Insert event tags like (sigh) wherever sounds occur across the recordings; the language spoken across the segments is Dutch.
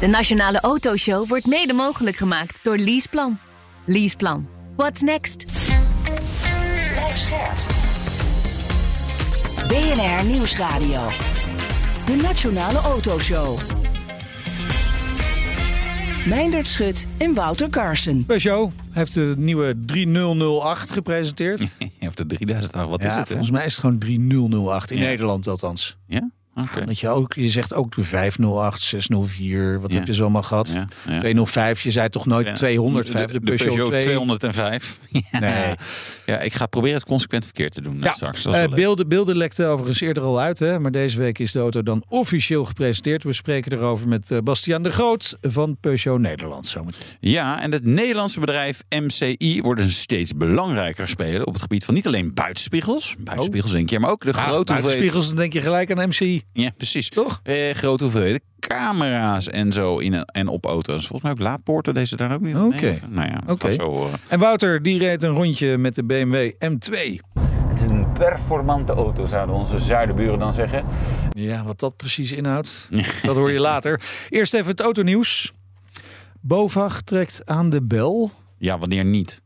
De Nationale Autoshow wordt mede mogelijk gemaakt door Leaseplan. Leaseplan. What's next? Blijf scherp. BNR Nieuwsradio. De Nationale Autoshow. Meindert Schut en Wouter Carson. Peugeot heeft de nieuwe 3008 gepresenteerd. (laughs) Of de 3008, wat ja, is het? hè? volgens mij is het gewoon 3008 in Ja. Nederland althans. Ja? Oké. Dat je, ook, je zegt ook de 508, 604, wat Ja. heb je zo allemaal gehad? Ja, ja. 205, je zei toch nooit Ja, 205, de, de, Peugeot, 2. 205. (laughs) Ja. Nee. Ja, ik ga proberen het consequent verkeerd te doen eh, straks. Leuk. beelden, beelden lekten overigens eerder al uit, hè? maar deze week is de auto dan officieel gepresenteerd. We spreken erover met eh, Bastiaan de Groot van Peugeot Nederland. Zometeen. Ja, en het Nederlandse bedrijf MCI wordt een steeds belangrijker speler op het gebied van niet alleen buitenspiegels, buitenspiegels denk je, maar ook de grote hoeveelheid. spiegels, dan denk je gelijk aan MCI. Ja, precies. Toch? Eh, grote hoeveelheden camera's en zo in en op auto's. Volgens mij ook laadpoorten deze daar ook niet. Oké. Nou ja, Oké. gaat zo horen. En Wouter, die reed een rondje met de BMW M2. Het is een performante auto, zouden onze zuidenburen dan zeggen. Ja, wat dat precies inhoudt, dat hoor je later. Eerst even het autonieuws. BOVAG trekt aan de bel. Ja, wanneer niet?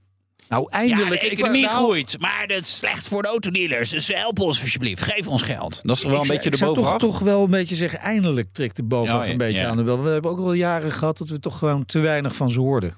Nou, eindelijk. ik- nou, groeit, maar dat is slecht voor de autodealers. Dus help ons alsjeblieft, geef ons geld. Dat is toch wel ik een beetje ik de zou toch, bovenaf? toch wel een beetje zeggen, eindelijk trekt de Ja, ja, een beetje ja. aan de bel. We hebben ook wel jaren gehad dat we toch gewoon te weinig van ze hoorden.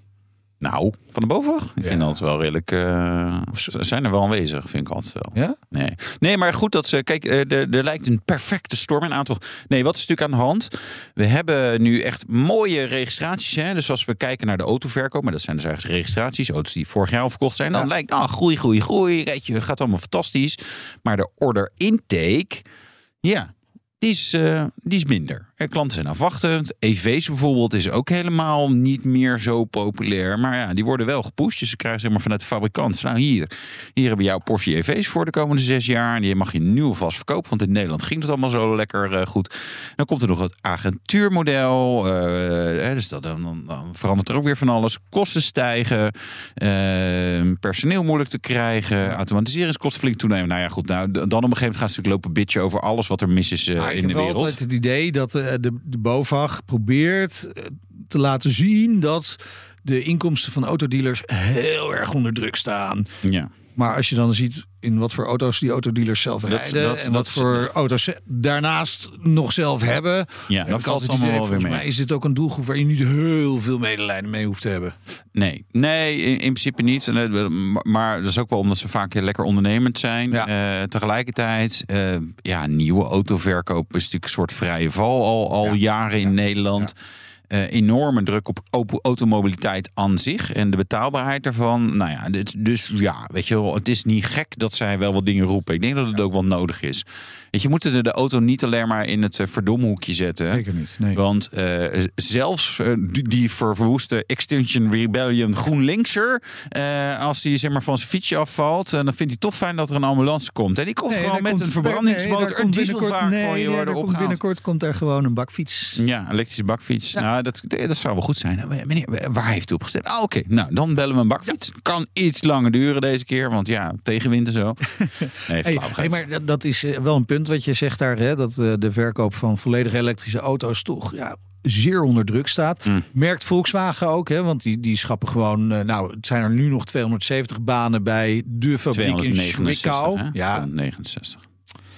Nou, van de bovenaf? Ik vind dat wel redelijk... eh, ze zijn er wel aanwezig, vind ik altijd wel. Ja? Nee. nee, maar goed dat ze... Kijk, eh, er, er lijkt een perfecte storm in aantocht. Nee, wat is natuurlijk aan de hand? We hebben nu echt mooie registraties. Hè? Dus als we kijken naar de autoverkoop... maar dat zijn dus eigenlijk registraties. Auto's die vorig jaar al verkocht zijn. Dan Ja. lijkt, ah, groei, groei, groei. Het gaat allemaal fantastisch. Maar de order intake... Ja, die is, eh, die is minder. Klanten zijn afwachtend. EV's bijvoorbeeld is ook helemaal niet meer zo populair. Maar ja, die worden wel gepusht. Dus ze krijgen zeg maar vanuit de fabrikant. Nou, hier, hier hebben jouw Porsche EV's voor de komende zes jaar. En die mag je nu alvast verkopen. Want in Nederland ging het allemaal zo lekker eh, goed. Dan komt er nog het agentuurmodel. eh, dus dat, dan, dan, dan verandert er ook weer van alles. Kosten stijgen. eh, personeel moeilijk te krijgen. Automatiseringskosten flink toenemen. Nou ja, goed. Nou, dan op een gegeven moment gaan ze natuurlijk lopen bitchen over alles wat er mis is eh, ik in de heb wel wereld. altijd het idee dat de, de BOVAG probeert eh, te laten zien dat de inkomsten van autodealers heel erg onder druk staan. Ja. Maar als je dan ziet in wat voor auto's die autodealers zelf Dat- rijden dat- en dat- wat voor auto's ze daarnaast nog zelf hebben, Ja, dat valt allemaal idee, wel weer mee. mij is dit ook een doelgroep waar je niet heel veel medelijden mee hoeft te hebben. Nee, nee in, in principe niet. Maar, dat is ook wel omdat ze vaak lekker ondernemend zijn. Ja. Eh, tegelijkertijd, eh, ja, nieuwe autoverkoop is natuurlijk een soort vrije val al, al Ja. jaren in Nederland. Eh, enorme druk op automobiliteit aan zich en de betaalbaarheid daarvan. Nou ja, dit, dus ja, weet je wel, het is niet gek dat zij wel wat dingen roepen. Ik denk dat het ook wel nodig is. Weet je, moeten de, de auto niet alleen maar in het eh, verdomhoekje zetten. Zeker niet. Nee. Want eh, zelfs die, verwoeste Extinction Rebellion GroenLinkser, als die zeg maar, van zijn fietsje afvalt, eh, dan vindt hij toch fijn dat er een ambulance komt. En die komt Nee, gewoon met komt- een verbrandingsmotor, nee, een dieselvaart nee. Binnenkort komt daar gewoon een bakfiets. Ja, elektrische bakfiets. Nou, dat, dat zou wel goed zijn. Nou, Meneer, waar heeft u op gestemd? Ah, oké. Nou, dan bellen we een bakfiets. Kan iets langer duren deze keer, want ja, tegenwind en zo. (laughs) Nee, Hey, flauwigheid. hey, maar dat, is eh, wel een punt wat je zegt daar, hè, dat eh, de verkoop van volledig elektrische auto's toch ja, zeer onder druk staat. Mm. Merkt Volkswagen ook, hè, want die, die schappen gewoon, eh, nou, het zijn er nu nog 270 banen bij de fabriek in 269, Zwickau. Ja, 269.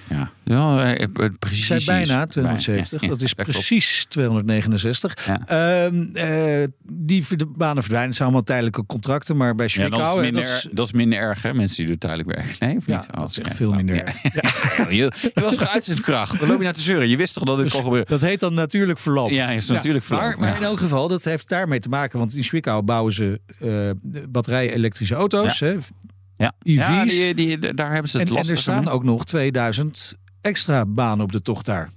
Ja, ja eh, eh, precies. ik zei bijna bij- 270, ja, dat is precies 269. Ja. Ehm, eh, die banen verdwijnen, het zijn allemaal tijdelijke contracten, maar bij Ja, Zwickau... dat, is minder, dat is- dat is minder erg, hè? Mensen die er tijdelijk werken. Nee, of ja, niet? dat is Oh, echt ja, veel minder ja. erg. (laughs) je, je was kracht. Dan loop je naar te zeuren. Je wist toch dat dit kon gebeuren? Dat heet dan natuurlijk verloop. Ja, is natuurlijk maar, verloop, maar in elk geval, dat heeft daarmee te maken. Want in Zwickau bouwen ze eh batterij-elektrische auto's. Hè, Ja, EV's. ja die, die, daar hebben ze het en, en lastig er staan mee. ook nog 2000 extra banen op de tocht daar.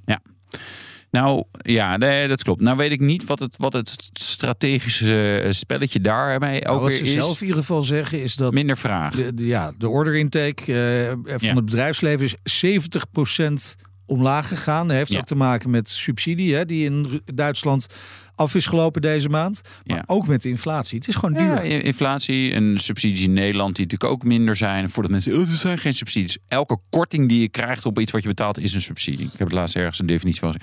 Nou, ja, nee, dat klopt. Nou weet ik niet wat het, wat het strategische eh, spelletje daarmee Nou, ook wat weer ze is. zelf in ieder geval zeggen is dat Minder vraag. de, de- ja, de order intake eh, van Ja. het bedrijfsleven is 70% omlaag gegaan. Dat heeft Ja. ook te maken met subsidie, hè, die in Duitsland af is gelopen deze maand. Maar Ja. ook met de inflatie. Het is gewoon duur. Ja, inflatie en subsidies in Nederland die natuurlijk ook minder zijn. Voordat mensen, oh, er zijn geen subsidies. Elke korting die je krijgt op iets wat je betaalt is een subsidie. Ik heb het laatst ergens een definitie van.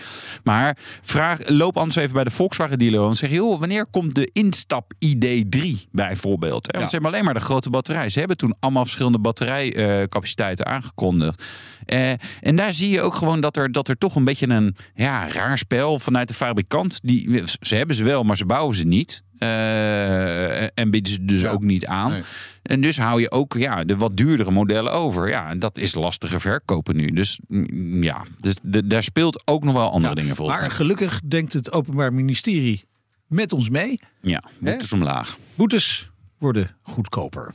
Maar vraag, loop anders even bij de Volkswagen dealer en zeg, joh, wanneer komt de instap ID3 bijvoorbeeld? Hè? Want Ja. ze hebben alleen maar de grote batterij. Ze hebben toen allemaal verschillende batterijcapaciteiten aangekondigd. Eh, en daar zie je ook gewoon dat er, dat er toch een beetje een ja, raar spel vanuit de fabrikant. Die, ze hebben ze wel, maar ze bouwen ze niet. Eh, en bieden ze dus Ja. ook niet aan. Nee. En dus hou je ook ja, de wat duurdere modellen over. Ja, en dat is lastige verkopen nu. Dus mm, ja, dus de- daar speelt ook nog wel andere Ja, dingen volgens maar mij. gelukkig denkt het Openbaar Ministerie met ons mee. Ja, boetes omlaag. Boetes worden goedkoper.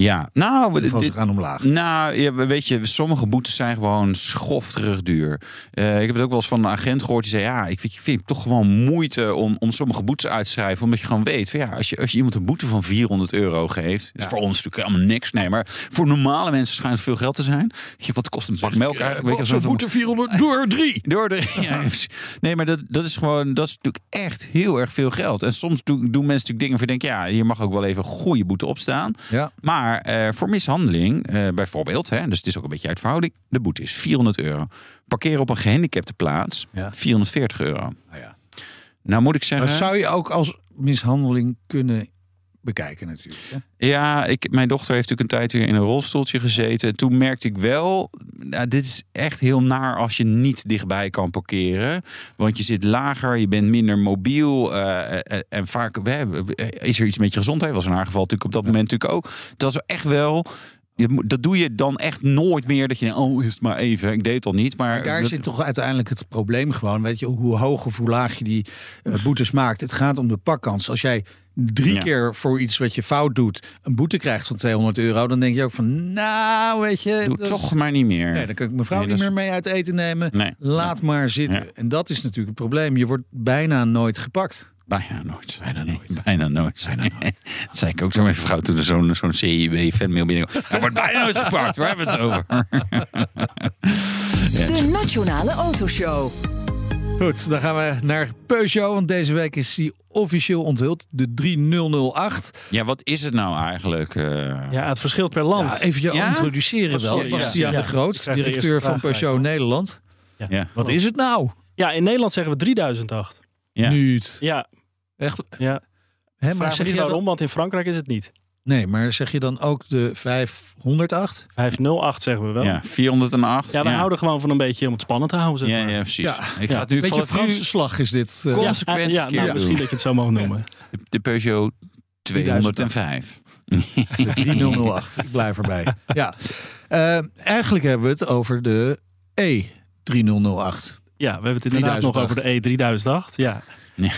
Ja, nou, we- Van dit- ze gaan omlaag. Nou, ja, weet je, sommige boetes zijn gewoon schofterig duur. Eh, ik heb het ook wel eens van een agent gehoord die zei: Ja, ik vind, ik vind het toch gewoon moeite om, om sommige boetes uit te schrijven. Omdat je gewoon weet: van, ja, als, je, als je iemand een boete van 400 euro geeft, is voor ons natuurlijk helemaal niks. Nee, maar voor normale mensen schijnt het veel geld te zijn. Je, wat kost een bak melk eigenlijk? Weet je, Zo'n boete 400 door 3. (laughs) door de. Ja, (laughs) nee, maar dat, dat is gewoon. Dat is natuurlijk echt heel erg veel geld. En soms doen, doen mensen natuurlijk dingen voor denken: ja, hier mag ook wel even een goede boete opstaan. Ja. Maar eh, voor mishandeling, eh, bijvoorbeeld, hè, dus het is ook een beetje uit verhouding, de boete is 400 euro. Parkeren op een gehandicapte plaats, Ja. 440 euro. Nou ja. Nou moet ik zeggen, zou je ook als mishandeling kunnen bekijken natuurlijk. Hè? ja, ik, mijn dochter heeft natuurlijk een tijd weer in een rolstoeltje gezeten. En toen merkte ik wel, nou, dit is echt heel naar als je niet dichtbij kan parkeren. Want je zit lager, je bent minder mobiel. eh, eh, en vaak hè, is er iets met je gezondheid. Was in haar geval natuurlijk op dat moment natuurlijk ook. Dat is echt wel... Dat doe je dan echt nooit meer. Dat je oh, is het maar even. Ik deed het al niet. Maar Daar dat- zit toch uiteindelijk het probleem gewoon. Weet je, hoe hoog of hoe laag je die eh, boetes maakt. Het gaat om de pakkans. Als jij drie Ja. keer voor iets wat je fout doet... een boete krijgt van 200 euro... dan denk je ook van, nou, weet je... Doe dat- toch maar niet meer. Nee, dan kan ik mijn vrouw Nee, niet meer mee uit eten nemen. Nee. Laat maar zitten. Ja. En dat is natuurlijk het probleem. Je wordt bijna nooit gepakt. Bijna nooit. Bijna Nee, nooit. bijna nooit. Bijna nooit. (laughs) dat zei ik ook zo mijn vrouw toen er zo'n zo'n CIW-fanmail binnenkwam. Er wordt bijna nooit gepakt. Waar hebben we het over? (laughs) De Nationale Autoshow. Goed, dan gaan we naar Peugeot. Want deze week is die officieel onthuld. De 3008. Ja, wat is het nou eigenlijk? eh? Ja, het verschilt per land. Ja, even Ja? introduceren wel. Ja, Bastiaan ja. de Groot, de directeur van Peugeot Nederland. ja. Wat is het nou? Ja, in Nederland zeggen we 3008. Ja. Niet. Ja, Echt? ja. Hè, maar zeg je waarom, dan, want in Frankrijk is het niet. Nee, maar zeg je dan ook de 508? 508 zeggen we wel. ja, Ja, 408. we houden gewoon van een beetje om het spannend te houden. Zeg Ja, maar. ja, precies. Ja. Ik Ja. ga het nu Beetje nu Franse slag is dit. Kom. Ja, consequent ja, nou, misschien dat je het zo mag noemen. de, de Peugeot 205. De 3008. Ik blijf erbij. Ja. Eh, eigenlijk hebben we het over de E E3008. Ja, we hebben het inderdaad 3008. nog over de E3008. Ja. Ja.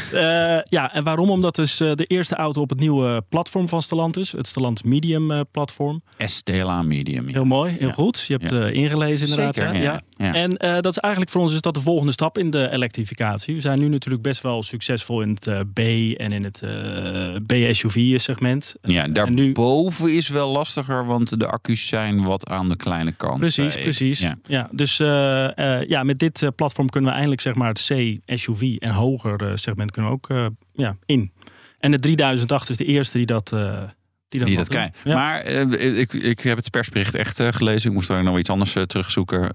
Eh, ja, en waarom? Omdat dus eh, de eerste auto op het nieuwe platform van Stellantis. Het Stellantis Medium eh, platform. STLA Medium. Heel mooi, heel Ja. goed. Je hebt Ja. eh, ingelezen inderdaad. Zeker, ja. En eh, dat is eigenlijk voor ons is dat de volgende stap in de elektrificatie. We zijn nu natuurlijk best wel succesvol in het eh, B en in het eh B-SUV-segment. Ja, En nu- daarboven is wel lastiger, want de accu's zijn wat aan de kleine kant. Precies, precies. Ja. Dus eh, eh, ja, met dit eh, platform kunnen we eindelijk zeg maar, het C-SUV en hoger eh, segment kunnen we ook eh, ja, in. En de 3008 is de eerste die dat, eh die dat, Die. Ja. Maar eh, ik, ik heb het persbericht echt gelezen. Ik moest er nog iets anders terugzoeken.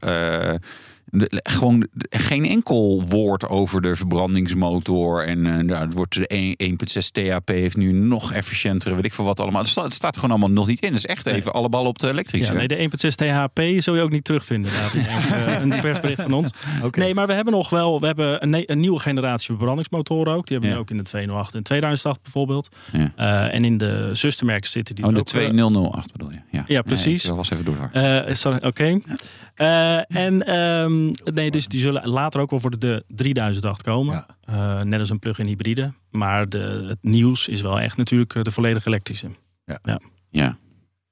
De- gewoon geen enkel woord over de verbrandingsmotor. En nou, het wordt de 1 1.6 THP heeft nu nog efficiëntere, weet ik veel wat allemaal. Het staat, het staat gewoon allemaal nog niet in. Het is echt Nee. even alle ballen op de elektrische. Ja, nee, de 1.6 THP zul je ook niet terugvinden. een, (laughs) eh, een persbericht van ons. Nee, maar we hebben nog wel we hebben een, nieuwe generatie verbrandingsmotoren ook. Die hebben we ook in de 208 en 2008 bijvoorbeeld. Ja. Eh, en in de zustermerken zitten die Oh, de ook, eh, 2008 bedoel je? Ja, Ja, precies. ik was even door. Oké. Eh, en ehm, nee, dus die zullen later ook wel voor de 3008 komen. Ja. Eh, net als een plug-in hybride. Maar de, het nieuws is wel echt natuurlijk eh, de volledig elektrische. Ja.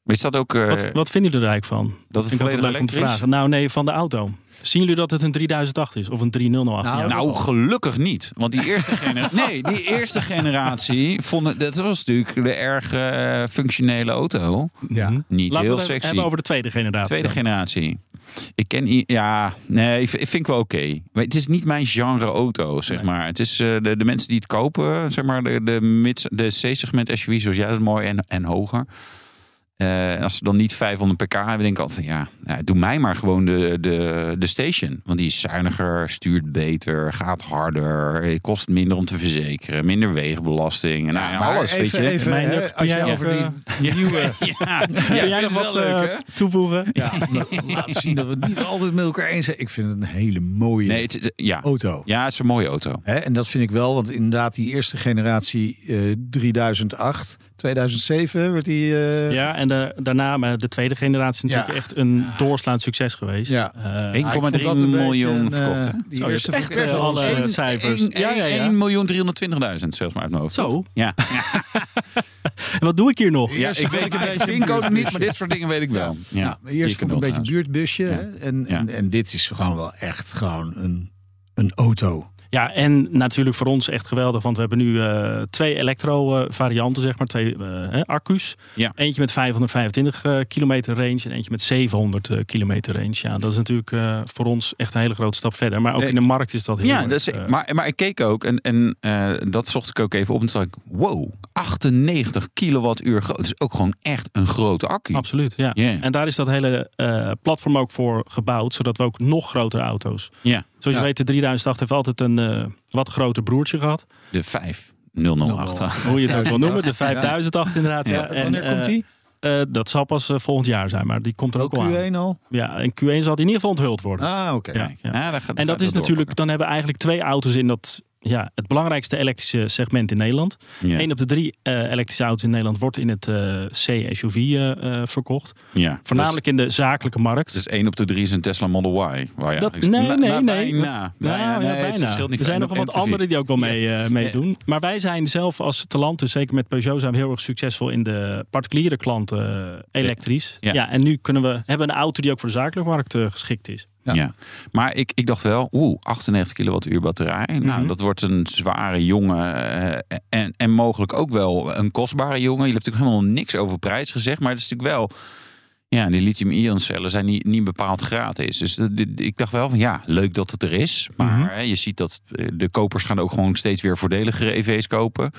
Maar is dat ook... eh, Wat, wat vinden jullie er eigenlijk van? dat het Vind ik leuk om te elektrisch? vragen. Nou nee, van de auto. Zien jullie dat het een 3008 is? Of een 3008? Nou, Nou, gelukkig niet. Want die eerste, generatie, (laughs) nee, die eerste generatie vonden dat was natuurlijk de erg functionele auto. Ja. Mhm. Niet Laten heel we het sexy. hebben over de tweede generatie. Tweede dan. generatie. Ik ken... Ja, nee, ik vind ik wel oké. Het is niet mijn genre auto, zeg maar. Het is eh, de, de mensen die het kopen, zeg maar, de, de, mid- de C-segment SUV, zoals jij dat is mooi, en, en hoger. Eh, als ze dan niet 500 pk hebben, denk ik altijd van ja, ja, doe mij maar gewoon de, de, de station. Want die is zuiniger, stuurt beter, gaat harder, eh, kost minder om te verzekeren, minder wegenbelasting. En nou, ja, alles, even, weet je. even Mijn, hè, als jij over die nieuwe... (laughs) Ja, jij nog wat eh, toevoegen? Ja, laat zien dat we het niet altijd met elkaar eens zijn. Ik vind het een hele mooie Nee, het, ja. auto. ja, het is een mooie auto. Hè, en dat vind ik wel, want inderdaad die eerste generatie eh 3008, 2007 werd die... eh, Ja, en de, daarna, maar de tweede generatie is natuurlijk Ja. echt een doorslaand succes geweest. Ja. Eh, Ah, ik 1,3 vond dat een miljoen verkocht. eh, die Zo, eerste echt een- eh, cijfers. Ja, ja, ja. 1 miljoen 320.000 zelfs maar uit mijn hoofd. Zo. Ja. En (laughs) wat doe ik hier nog? ja, ik weet ik een beetje pincode niet, maar dit soort dingen weet ik wel. Ja, Ja, maar eerst vond ik een beetje een buurtbusje. Ja. Ja. en, en dit is gewoon wel echt gewoon een, een auto. Ja, en natuurlijk voor ons echt geweldig, want we hebben nu eh, twee elektro-varianten, zeg maar, twee eh, accu's. Ja. Eentje met 525 eh, kilometer range en eentje met 700 eh, kilometer range. Ja, dat is natuurlijk voor ons echt een hele grote stap verder. Maar ook in de markt is dat heel Ja, erg, dat is, maar, maar ik keek ook en, en dat zocht ik ook even op. En toen dacht ik, wow, 98 kilowattuur groot. Dat is ook gewoon echt een grote accu. Absoluut, ja. En daar is dat hele platform ook voor gebouwd, zodat we ook nog grotere auto's. Ja, Zoals Ja. je weet, de 3008 heeft altijd een eh, wat groter broertje gehad. de 5008. Hoe je het ook wil noemen, de (laughs) 5008 inderdaad. Ja. Ja. En, Wanneer eh, komt die? eh, dat zal pas volgend jaar zijn, maar die komt er ook Ook al aan. Q1 al? Ja, en Q1 zal die in ieder geval onthuld worden. Ah, oké. Ja, ja. Ja, gaat- En dat is natuurlijk, dan hebben we eigenlijk twee auto's in dat, ja, het belangrijkste elektrische segment in Nederland. Eén op de drie eh, elektrische auto's in Nederland wordt in het eh, C-SUV eh, verkocht. Ja, ja. Voornamelijk in de zakelijke markt. Dus, dus één op de drie is een Tesla Model Y. Waar je Dat- nee, Na- nee, nee. Bijna. Nou, Bijna, nee, ja, het niet er zijn nog wel wat anderen die ook wel mee, eh, meedoen. Maar wij zijn zelf als Talantus, zeker met Peugeot, zijn we heel erg succesvol in de particuliere klanten elektrisch. Ja. Ja. en nu kunnen we, hebben we een auto die ook voor de zakelijke markt geschikt is. Ja. Ja. Maar ik, ik dacht wel, oeh, 98 kilowattuur batterij. Nou, Mhm. dat wordt een zware jongen. eh, en, en mogelijk ook wel een kostbare jongen. Je hebt natuurlijk helemaal niks over prijs gezegd. Maar het is natuurlijk wel... Ja, die lithium-ion cellen zijn niet, niet bepaald gratis. Dus ik dacht wel van ja, leuk dat het er is. Maar Mhm. hè, je ziet dat eh, de kopers gaan ook gewoon steeds weer voordeligere EV's kopen.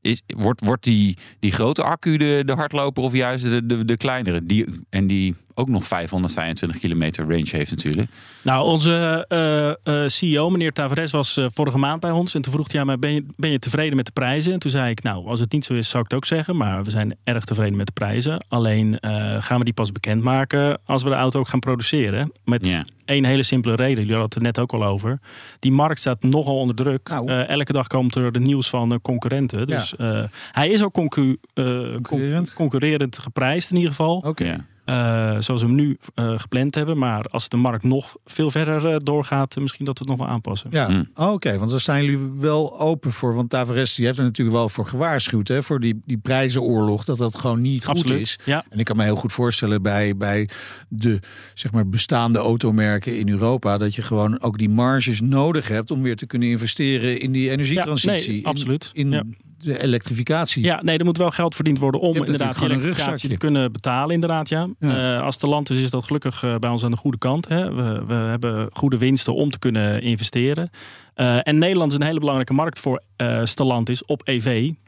Is, wordt, wordt die, die grote accu de, de hardloper of juist de, de, de kleinere? Die, en die ook nog 525 kilometer range heeft natuurlijk. Nou, onze eh, eh, CEO, meneer Tavares, was eh, vorige maand bij ons. En toen vroeg hij, ja, maar ben je, ben je tevreden met de prijzen? En toen zei ik, nou, als het niet zo is, zou ik het ook zeggen. Maar we zijn erg tevreden met de prijzen. Alleen eh, gaan we die pas bekendmaken als we de auto ook gaan produceren. Met Ja. één hele simpele reden. Jullie hadden het er net ook al over. Die markt staat nogal onder druk. Nou. Elke dag komt er de nieuws van concurrenten. Dus eh, hij is ook concu con- Concurrerend? concurrerend geprijsd in ieder geval. Oké. Ja. Eh, zoals we hem nu eh, gepland hebben. Maar als de markt nog veel verder eh, doorgaat, misschien dat we het nog wel aanpassen. Ja, Hm. Oh, oké, want daar zijn jullie wel open voor. Want Tavares die heeft er natuurlijk wel voor gewaarschuwd, hè, voor die, die prijzenoorlog, dat dat gewoon niet goed Absoluut. is. Ja, En ik kan me heel goed voorstellen bij, bij de zeg maar, bestaande automerken in Europa, dat je gewoon ook die marges nodig hebt om weer te kunnen investeren in die energietransitie. Ja, nee, absoluut. In, in Ja. De elektrificatie. ja, nee, er moet wel geld verdiend worden om inderdaad die elektrificatie te kunnen betalen. Inderdaad, ja. Ja. Eh, als de land is, is dat gelukkig eh, bij ons aan de goede kant. Hè. We, we hebben goede winsten om te kunnen investeren. Eh, en Nederland is een hele belangrijke markt voor eh Stellantis op EV.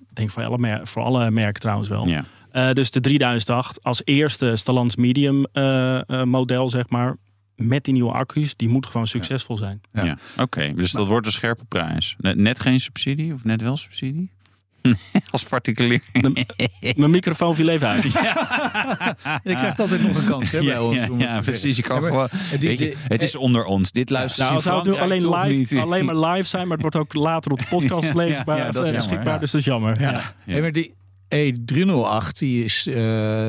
Ik denk voor alle, mer- voor alle merken trouwens wel. Ja. Eh, dus de 3008 als eerste Stellantis medium eh, eh, model, zeg maar. Met die nieuwe accu's, die moet gewoon succesvol zijn. Ja. Ja, oké. Dus dat wordt een scherpe prijs. Net, net geen subsidie of net wel subsidie? (laughs) Als particulier. Mijn microfoon viel even uit. (laughs) (laughs) Je krijgt altijd nog een kans hè, bij Ja, ons. ja, ja, precies. Ik kan Ja, maar gewoon, die- weet je, die- het is onder ons. Dit luistert Nou, zou het nu alleen, live, niet? alleen maar live zijn, maar het wordt ook later op de podcast ja, is eh, beschikbaar, ja. dus dat is jammer. Ja. Ja. Hey, maar die E308 die is eh,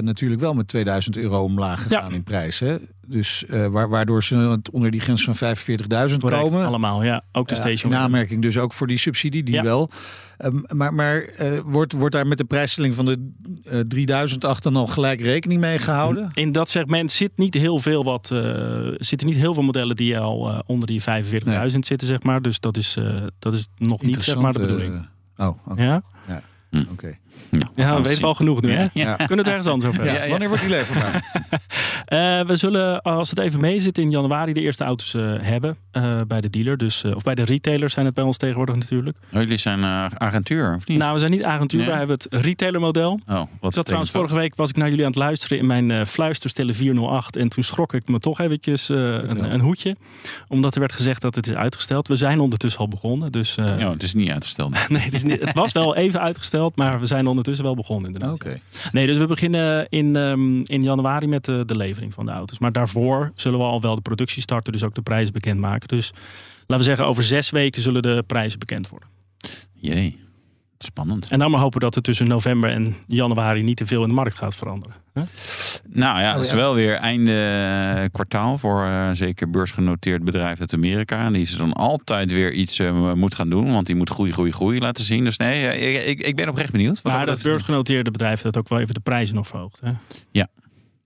natuurlijk wel met 2000 euro omlaag gegaan Ja. in prijs. Hè? Dus eh, wa- waardoor ze het onder die grens van 45.000 Correct, komen. allemaal, ja. Ook de station. in aanmerking dus ook voor die subsidie, die Ja. wel. Ehm, maar maar eh, wordt, wordt daar met de prijsstelling van de eh 3008 dan al gelijk rekening mee gehouden? In dat segment zit niet heel veel wat, eh, zitten niet heel veel modellen die al eh, onder die 45.000 zitten, zeg maar. Dus dat is, eh, dat is nog niet zeg maar de bedoeling. oh, oké. Ja? Ja. Oké. Nou, Ja, we gaan weten wel genoeg nu, hè? Ja. We kunnen het ergens anders over Ja, hebben. Wanneer wordt die leverbaar? (laughs) Eh, we zullen, als het even mee zit, in januari de eerste auto's eh, hebben eh, bij de dealer. Dus, eh, of bij de retailers zijn het bij ons tegenwoordig natuurlijk. Oh, jullie zijn agentuur, of niet? Nou, we zijn niet agentuur, Nee. wij hebben het retailermodel. oh, wat Ik zat trouwens vorige week was ik naar jullie aan het luisteren in mijn eh fluisterstille 408. En toen schrok ik me toch eventjes eh, een, een hoedje. Omdat er werd gezegd dat het is uitgesteld. We zijn ondertussen al begonnen. Dus eh, Ja, het is niet uitgesteld. (laughs) nee, het, is niet, het was wel even uitgesteld. Maar we zijn ondertussen wel begonnen inderdaad. Oké. Nee, dus we beginnen in, ehm, in januari met de, de levering van de auto's. Maar daarvoor zullen we al wel de productie starten. Dus ook de prijzen bekendmaken. Dus laten we zeggen over zes weken zullen de prijzen bekend worden. Jee, spannend. En dan maar hopen dat er tussen november en januari niet te veel in de markt gaat veranderen. Nou ja, Oh, het is wel weer einde eh, kwartaal voor eh, zeker beursgenoteerd bedrijf uit Amerika. En die is dan altijd weer iets eh, moet gaan doen, want die moet groei, groei, groei laten zien. Dus nee, ik, ik, ik ben oprecht benieuwd. Wat Maar dat dat beursgenoteerde bedrijf heeft ook wel even de prijzen nog verhoogd. Hè? Ja.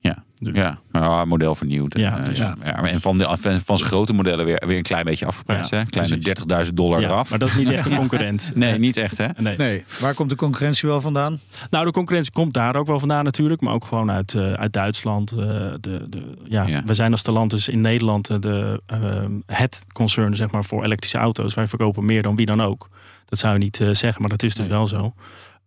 Ja, Dus- ja. ja model vernieuwd. Ja, Eh, dus- ja. En van, de, van van zijn grote modellen weer, weer een klein beetje afgeprijsd. Ja, hè? Kleine precies. 30.000 dollar Ja, eraf. maar dat is niet echt een (laughs) concurrent. Nee, niet echt hè? Nee. Nee, waar komt de concurrentie wel vandaan? Nou, de concurrentie komt daar ook wel vandaan natuurlijk. Maar ook gewoon uit, eh, uit Duitsland. eh, de, de, ja, Ja. We zijn als Stellantis in Nederland de, het concern zeg maar, voor elektrische auto's. Wij verkopen meer dan wie dan ook. Dat zou je niet eh, zeggen, maar dat is dus Nee. wel zo.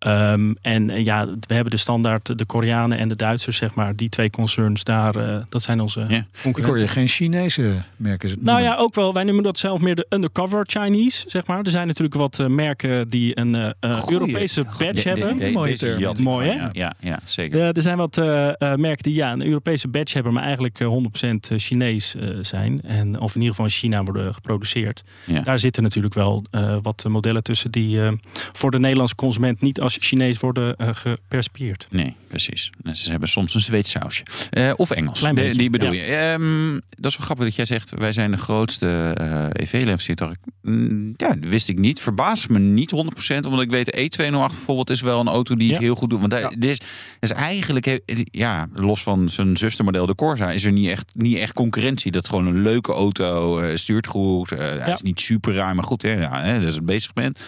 Ehm, en eh, ja, we hebben de standaard, de Koreanen en de Duitsers, zeg maar. Die twee concerns daar, eh, dat zijn onze Ja. Ik concurrenten. hoor je geen Chinese merken. Nou ja, ook wel. Wij noemen dat zelf meer de undercover Chinese, zeg maar. Er zijn natuurlijk wat eh, merken die een eh, eh, Goeie. Europese badge hebben. de- deze term. Mooi, hè? Ja, ja, ja, zeker. Ja, er zijn wat eh, eh, merken die ja, een Europese badge hebben, maar eigenlijk eh, 100% Chinees eh, zijn. En, of in ieder geval in China worden geproduceerd. Ja. Daar zitten natuurlijk wel eh, wat modellen tussen die eh, voor de Nederlandse consument niet als Chinees worden eh gepercipieerd. Nee, precies. Ze hebben soms een Zweeds sausje. Eh, of Engels. Klein Die- beetje, die bedoel ja. je. Ehm, dat is wel grappig dat jij zegt, wij zijn de grootste eh EV-leverancier. Mm, Ja, dat wist ik niet. Verbaast me niet 100%, omdat ik weet, de E208 bijvoorbeeld is wel een auto die het Ja. heel goed doet. Want daar, Ja. dit is, is eigenlijk, ja, los van zijn zustermodel de Corsa, is er niet echt, niet echt concurrentie. Dat is gewoon een leuke auto, eh, stuurt goed. eh, Hij is niet super raar, maar goed, hè, ja, hè, dat is het bezig bent.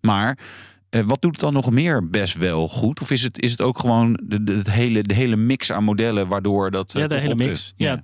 Maar wat doet het dan nog meer best wel goed? Of is het, is het ook gewoon de, de, het hele, de hele mix aan modellen waardoor dat. eh, ja, de toch hele de- mix. Ja, 2.0,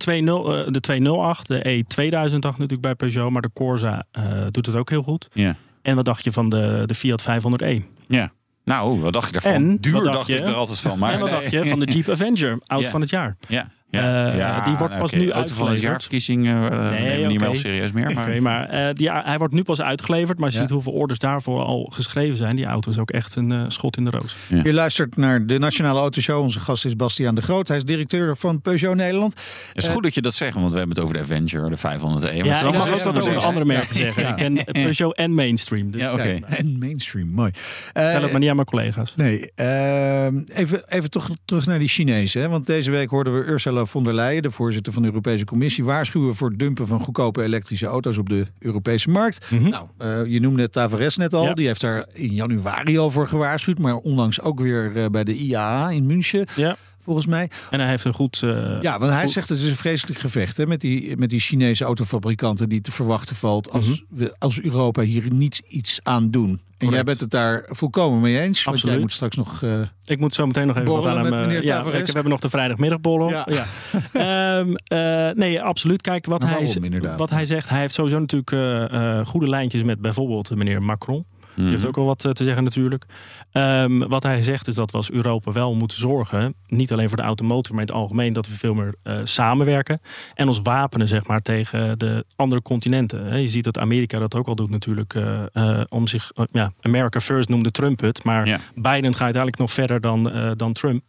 eh, de 208, de E2008 natuurlijk bij Peugeot, maar de Corsa eh, doet het ook heel goed. Ja. En wat dacht je van de, de Fiat 500e? ja. Nou, wat dacht je daarvan? En, Duur dacht dacht je? ik er altijd van. Maar en wat nee. dacht je (laughs) van de Jeep Avenger, Ja. van het jaar? Ja. Ja. Eh, ja, die wordt pas nu Auto van het uitgeleverd. jaarverkiezing uh, nee, nemen we niet meer serieus meer. Maar... Oké, maar eh, die, hij wordt nu pas uitgeleverd. Maar je Ja. ziet hoeveel orders daarvoor al geschreven zijn. Die auto is ook echt een eh, schot in de roos. Je luistert naar de Nationale Autoshow. Onze gast is Bastiaan de Groot. Hij is directeur van Peugeot Nederland. Het is goed dat je dat zegt, want we hebben het over de Avenger, de 500 e Ja, ik dat mag is ook dat een over de andere merken zeggen. Ik ken Peugeot en Mainstream. Dus Ja, oké. En mainstream, mooi. Eh, Vertel het maar niet aan mijn collega's. Nee, ehm, even, even toch terug naar die Chinezen. Hè? Want deze week hoorden we Ursula von der Leyen, de voorzitter van de Europese Commissie, waarschuwen voor het dumpen van goedkope elektrische auto's op de Europese markt. Mhm. Nou, eh, je noemde Tavares net al. Ja. Die heeft daar in januari al voor gewaarschuwd. Maar onlangs ook weer eh, bij de IAA in München, Ja. Volgens mij. En hij heeft een goed... eh, Ja, want hij Goed. zegt het is een vreselijk gevecht hè, met, die, met die Chinese autofabrikanten die te verwachten valt als, Mhm. we, als Europa hier niet iets aan doen. En jij bent het daar volkomen mee eens. Want jij moet straks nog. eh, Ik moet zo meteen nog even wat aan hem... met eh, meneer ja, we hebben nog de vrijdagmiddagborrel. Ja. Ja. (laughs) Ehm, eh, nee, absoluut. Kijk, wat, Maar hij, waarom wat hij zegt. Hij heeft sowieso natuurlijk goede lijntjes met bijvoorbeeld meneer Macron. Die Mhm. heeft ook wel wat eh, te zeggen natuurlijk. Ehm, wat hij zegt is dat we als Europa wel moeten zorgen, niet alleen voor de automotive, maar in het algemeen, dat we veel meer eh, samenwerken. En ons wapenen, zeg maar, tegen de andere continenten. Je ziet dat Amerika dat ook al doet natuurlijk. eh, om zich, ja, America First noemde Trump het. Maar Ja. Biden gaat uiteindelijk nog verder dan, dan Trump.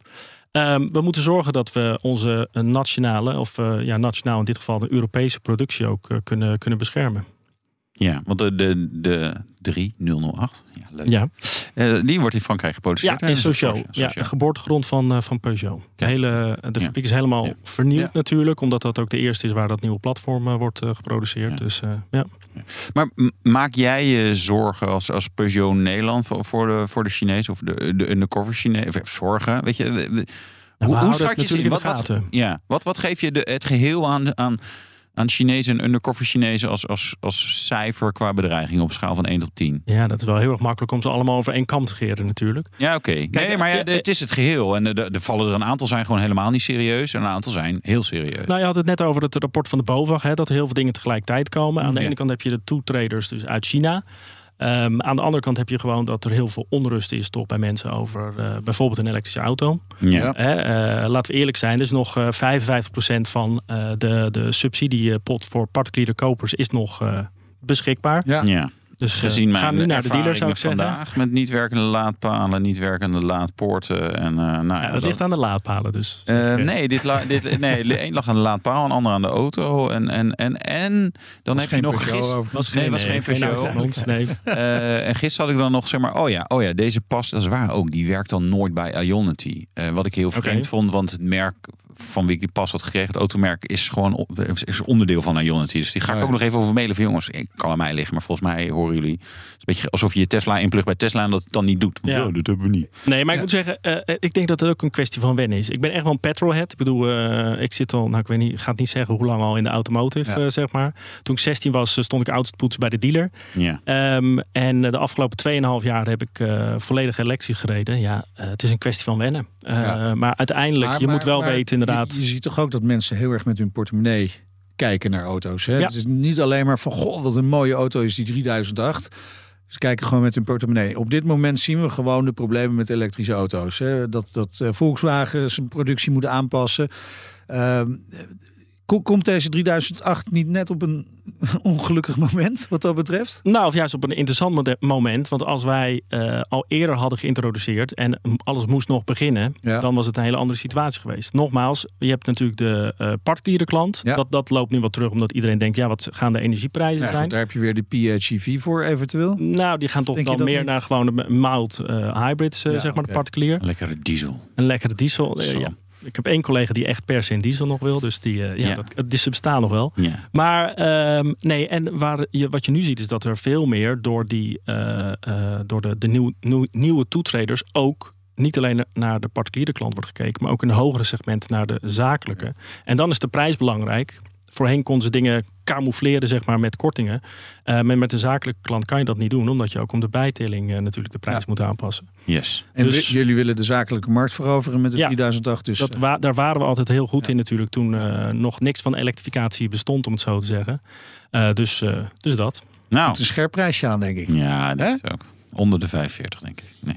Ehm, we moeten zorgen dat we onze nationale, of ja, nationaal in dit geval de Europese productie ook kunnen, kunnen beschermen. Ja, want de, de, de 3008, ja, leuk. Ja. Eh, die wordt in Frankrijk Ja, geproduceerd. hè? in Sochaux. Porsche, Ja, Sochaux. geboortegrond van, eh, van Peugeot. De, Ja. hele, de Ja. fabriek is helemaal Ja. vernieuwd Ja. natuurlijk. Omdat dat ook de eerste is waar dat nieuwe platform eh, wordt eh, geproduceerd. Ja. Dus eh, ja. Maar maak jij je zorgen als, als Peugeot Nederland voor, voor de, voor de Chinezen of de, de undercover Chinezen? Of Zorgen, weet je? Hoe, hoe je ze in? Wat, de ja, wat, wat geef je de, het geheel aan, aan aan Chinezen en undercover Chinezen als, als, als cijfer qua bedreiging op schaal van 1 tot 10? Ja, dat is wel heel erg makkelijk om ze allemaal over één kam te scheren natuurlijk. Ja, oké. Nee, maar ja, het is het geheel. En er vallen er een aantal zijn gewoon helemaal niet serieus. En een aantal zijn heel serieus. Nou, je had het net over het rapport van de BOVAG, hè, dat er heel veel dingen tegelijkertijd komen. Aan de Ja. ene kant heb je de toetreders dus uit China. Ehm, aan de andere kant heb je gewoon dat er heel veel onrust is toch bij mensen over eh, bijvoorbeeld een elektrische auto. ja. Hè, eh, laten we eerlijk zijn, dus nog eh 55% van eh, de, de subsidiepot voor particuliere kopers is nog eh, beschikbaar. Ja. ja. Dus eh, Gezien mijn nu naar de dealer zou ervaringen ik zeggen. vandaag met niet werkende laadpalen, niet werkende laadpoorten. En, eh, nou, ja, Ja, dat ligt aan de laadpalen dus. Eh, nee, dit la, (laughs) dit, nee, één lag aan de laadpaal, een ander aan de auto. En, en, en, en dan heb je geen nog gisteren. overigens. nee, was geen Peugeot. (laughs) nee. Eh, en gisteren had ik dan nog zeg maar, oh ja, oh ja, deze pas, dat is waar ook, die werkt dan nooit bij Ionity. Eh, wat ik heel vreemd vond, want het merk van wie ik die pas had gekregen, het automerk, is gewoon is onderdeel van Ionity. Dus die ga ik Ja. ook nog even over mailen van jongens, ik kan aan mij liggen, maar volgens mij horen jullie, het is een beetje alsof je je Tesla inplugt bij Tesla en dat het dan niet doet. Want, Ja. oh, dat hebben we niet. Nee, maar ik moet zeggen, eh, eh, ik denk dat het ook een kwestie van wennen is. Ik ben echt wel een petrolhead. Ik bedoel, eh, ik zit al, nou ik weet niet, ik ga het niet zeggen hoe lang al in de automotive, Ja. zeg maar. Toen ik 16 was, stond ik auto's poetsen bij de dealer. Ja. Ehm, en de afgelopen 2,5 jaar heb ik eh, volledig elektrisch gereden. Ja, het is een kwestie van wennen. Eh, Ja. Maar uiteindelijk, Maar- je maar- moet wel maar weten inderdaad. Je, je ziet toch ook dat mensen heel erg met hun portemonnee kijken naar auto's. Hè? Ja. Het is niet alleen maar van, goh, wat een mooie auto is die 3008. Ze kijken gewoon met hun portemonnee. Op dit moment zien we gewoon de problemen met elektrische auto's. Hè? Dat, dat eh, Volkswagen zijn productie moet aanpassen. Ehm, komt deze 3008 niet net op een (laughs) ongelukkig moment wat dat betreft? Nou, of juist op een interessant moment. Want als wij eh, al eerder hadden geïntroduceerd en alles moest nog beginnen, Ja. dan was het een hele andere situatie geweest. Nogmaals, je hebt natuurlijk de eh particuliere klant. Ja. Dat, dat loopt nu wat terug, omdat iedereen denkt, ja, wat gaan de energieprijzen Ja, goed, zijn? daar heb je weer de PHEV voor eventueel. Nou, die gaan toch Denk dan meer niet? naar gewoon de mild eh, hybrids, Ja, zeg maar, de particulier. Lekkere diesel. Een lekkere diesel. ja. Ik heb één collega die echt per se een diesel nog wil. Dus die, eh, ja, Ja. Dat, die bestaan nog wel. Ja. Maar ehm, nee, en waar je, wat je nu ziet is dat er veel meer door, die, eh, eh, door de, de nieuw, nieuw- nieuwe toetreders ook niet alleen naar de particuliere klant wordt gekeken, maar ook in een hogere segment naar de zakelijke. En dan is de prijs belangrijk. Voorheen konden ze dingen camoufleren zeg maar, met kortingen. Eh, maar met een zakelijke klant kan je dat niet doen, omdat je ook om de bijtelling eh, natuurlijk de prijs Ja. moet aanpassen. Yes. En Dus- jullie willen de zakelijke markt veroveren met de Ja. 3008. Dus Dat eh, wa- daar waren we altijd heel goed in natuurlijk toen eh, nog niks van elektrificatie bestond, om het zo te zeggen. Eh, dus, eh, dus dat. Nou, het is een scherp prijsje aan, denk ik. ja, dat is ook. Onder de 45, denk ik. Nee.